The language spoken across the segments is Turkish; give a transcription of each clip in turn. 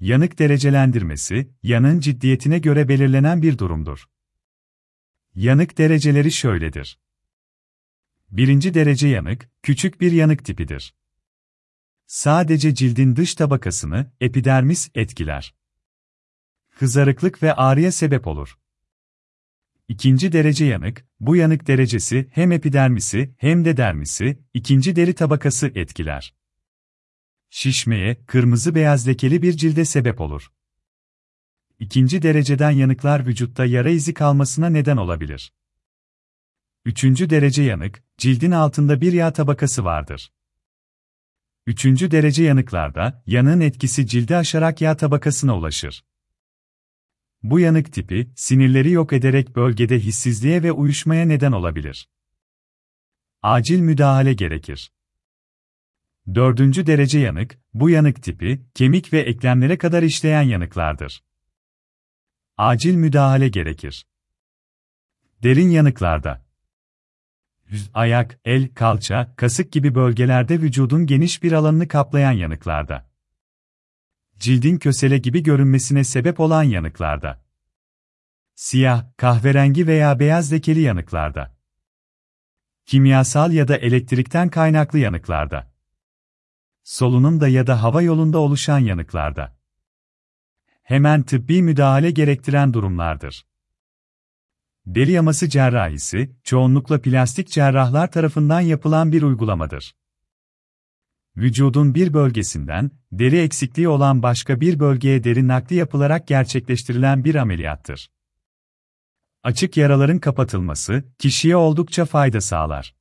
Yanık derecelendirmesi, yanın ciddiyetine göre belirlenen bir durumdur. Yanık dereceleri şöyledir. Birinci derece yanık, küçük bir yanık tipidir. Sadece cildin dış tabakasını, epidermis, etkiler. Kızarıklık ve ağrıya sebep olur. İkinci derece yanık, bu yanık derecesi hem epidermisi hem de dermisi, ikinci deri tabakası etkiler. Şişmeye, kırmızı beyaz lekeli bir cilde sebep olur. İkinci dereceden yanıklar vücutta yara izi kalmasına neden olabilir. Üçüncü derece yanık, cildin altında bir yağ tabakası vardır. Üçüncü derece yanıklarda, yanığın etkisi cildi aşarak yağ tabakasına ulaşır. Bu yanık tipi, sinirleri yok ederek bölgede hissizliğe ve uyuşmaya neden olabilir. Acil müdahale gerekir. Dördüncü derece yanık, bu yanık tipi, kemik ve eklemlere kadar işleyen yanıklardır. Acil müdahale gerekir. Derin yanıklarda ayak, el, kalça, kasık gibi bölgelerde vücudun geniş bir alanını kaplayan yanıklarda. Cildin kösele gibi görünmesine sebep olan yanıklarda. Siyah, kahverengi veya beyaz lekeli yanıklarda. Kimyasal ya da elektrikten kaynaklı yanıklarda. Solunumda ya da hava yolunda oluşan yanıklarda. Hemen tıbbi müdahale gerektiren durumlardır. Deri yaması cerrahisi, çoğunlukla plastik cerrahlar tarafından yapılan bir uygulamadır. Vücudun bir bölgesinden, deri eksikliği olan başka bir bölgeye deri nakli yapılarak gerçekleştirilen bir ameliyattır. Açık yaraların kapatılması, kişiye oldukça fayda sağlar.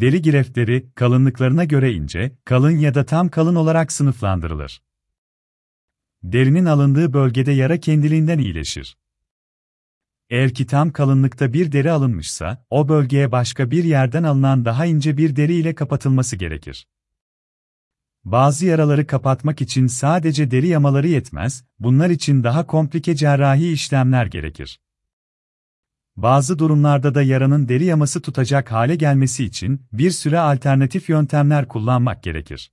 Deri gireftleri, kalınlıklarına göre ince, kalın ya da tam kalın olarak sınıflandırılır. Derinin alındığı bölgede yara kendiliğinden iyileşir. Eğer ki tam kalınlıkta bir deri alınmışsa, o bölgeye başka bir yerden alınan daha ince bir deri ile kapatılması gerekir. Bazı yaraları kapatmak için sadece deri yamaları yetmez, bunlar için daha komplike cerrahi işlemler gerekir. Bazı durumlarda da yaranın deri yaması tutacak hale gelmesi için bir süre alternatif yöntemler kullanmak gerekir.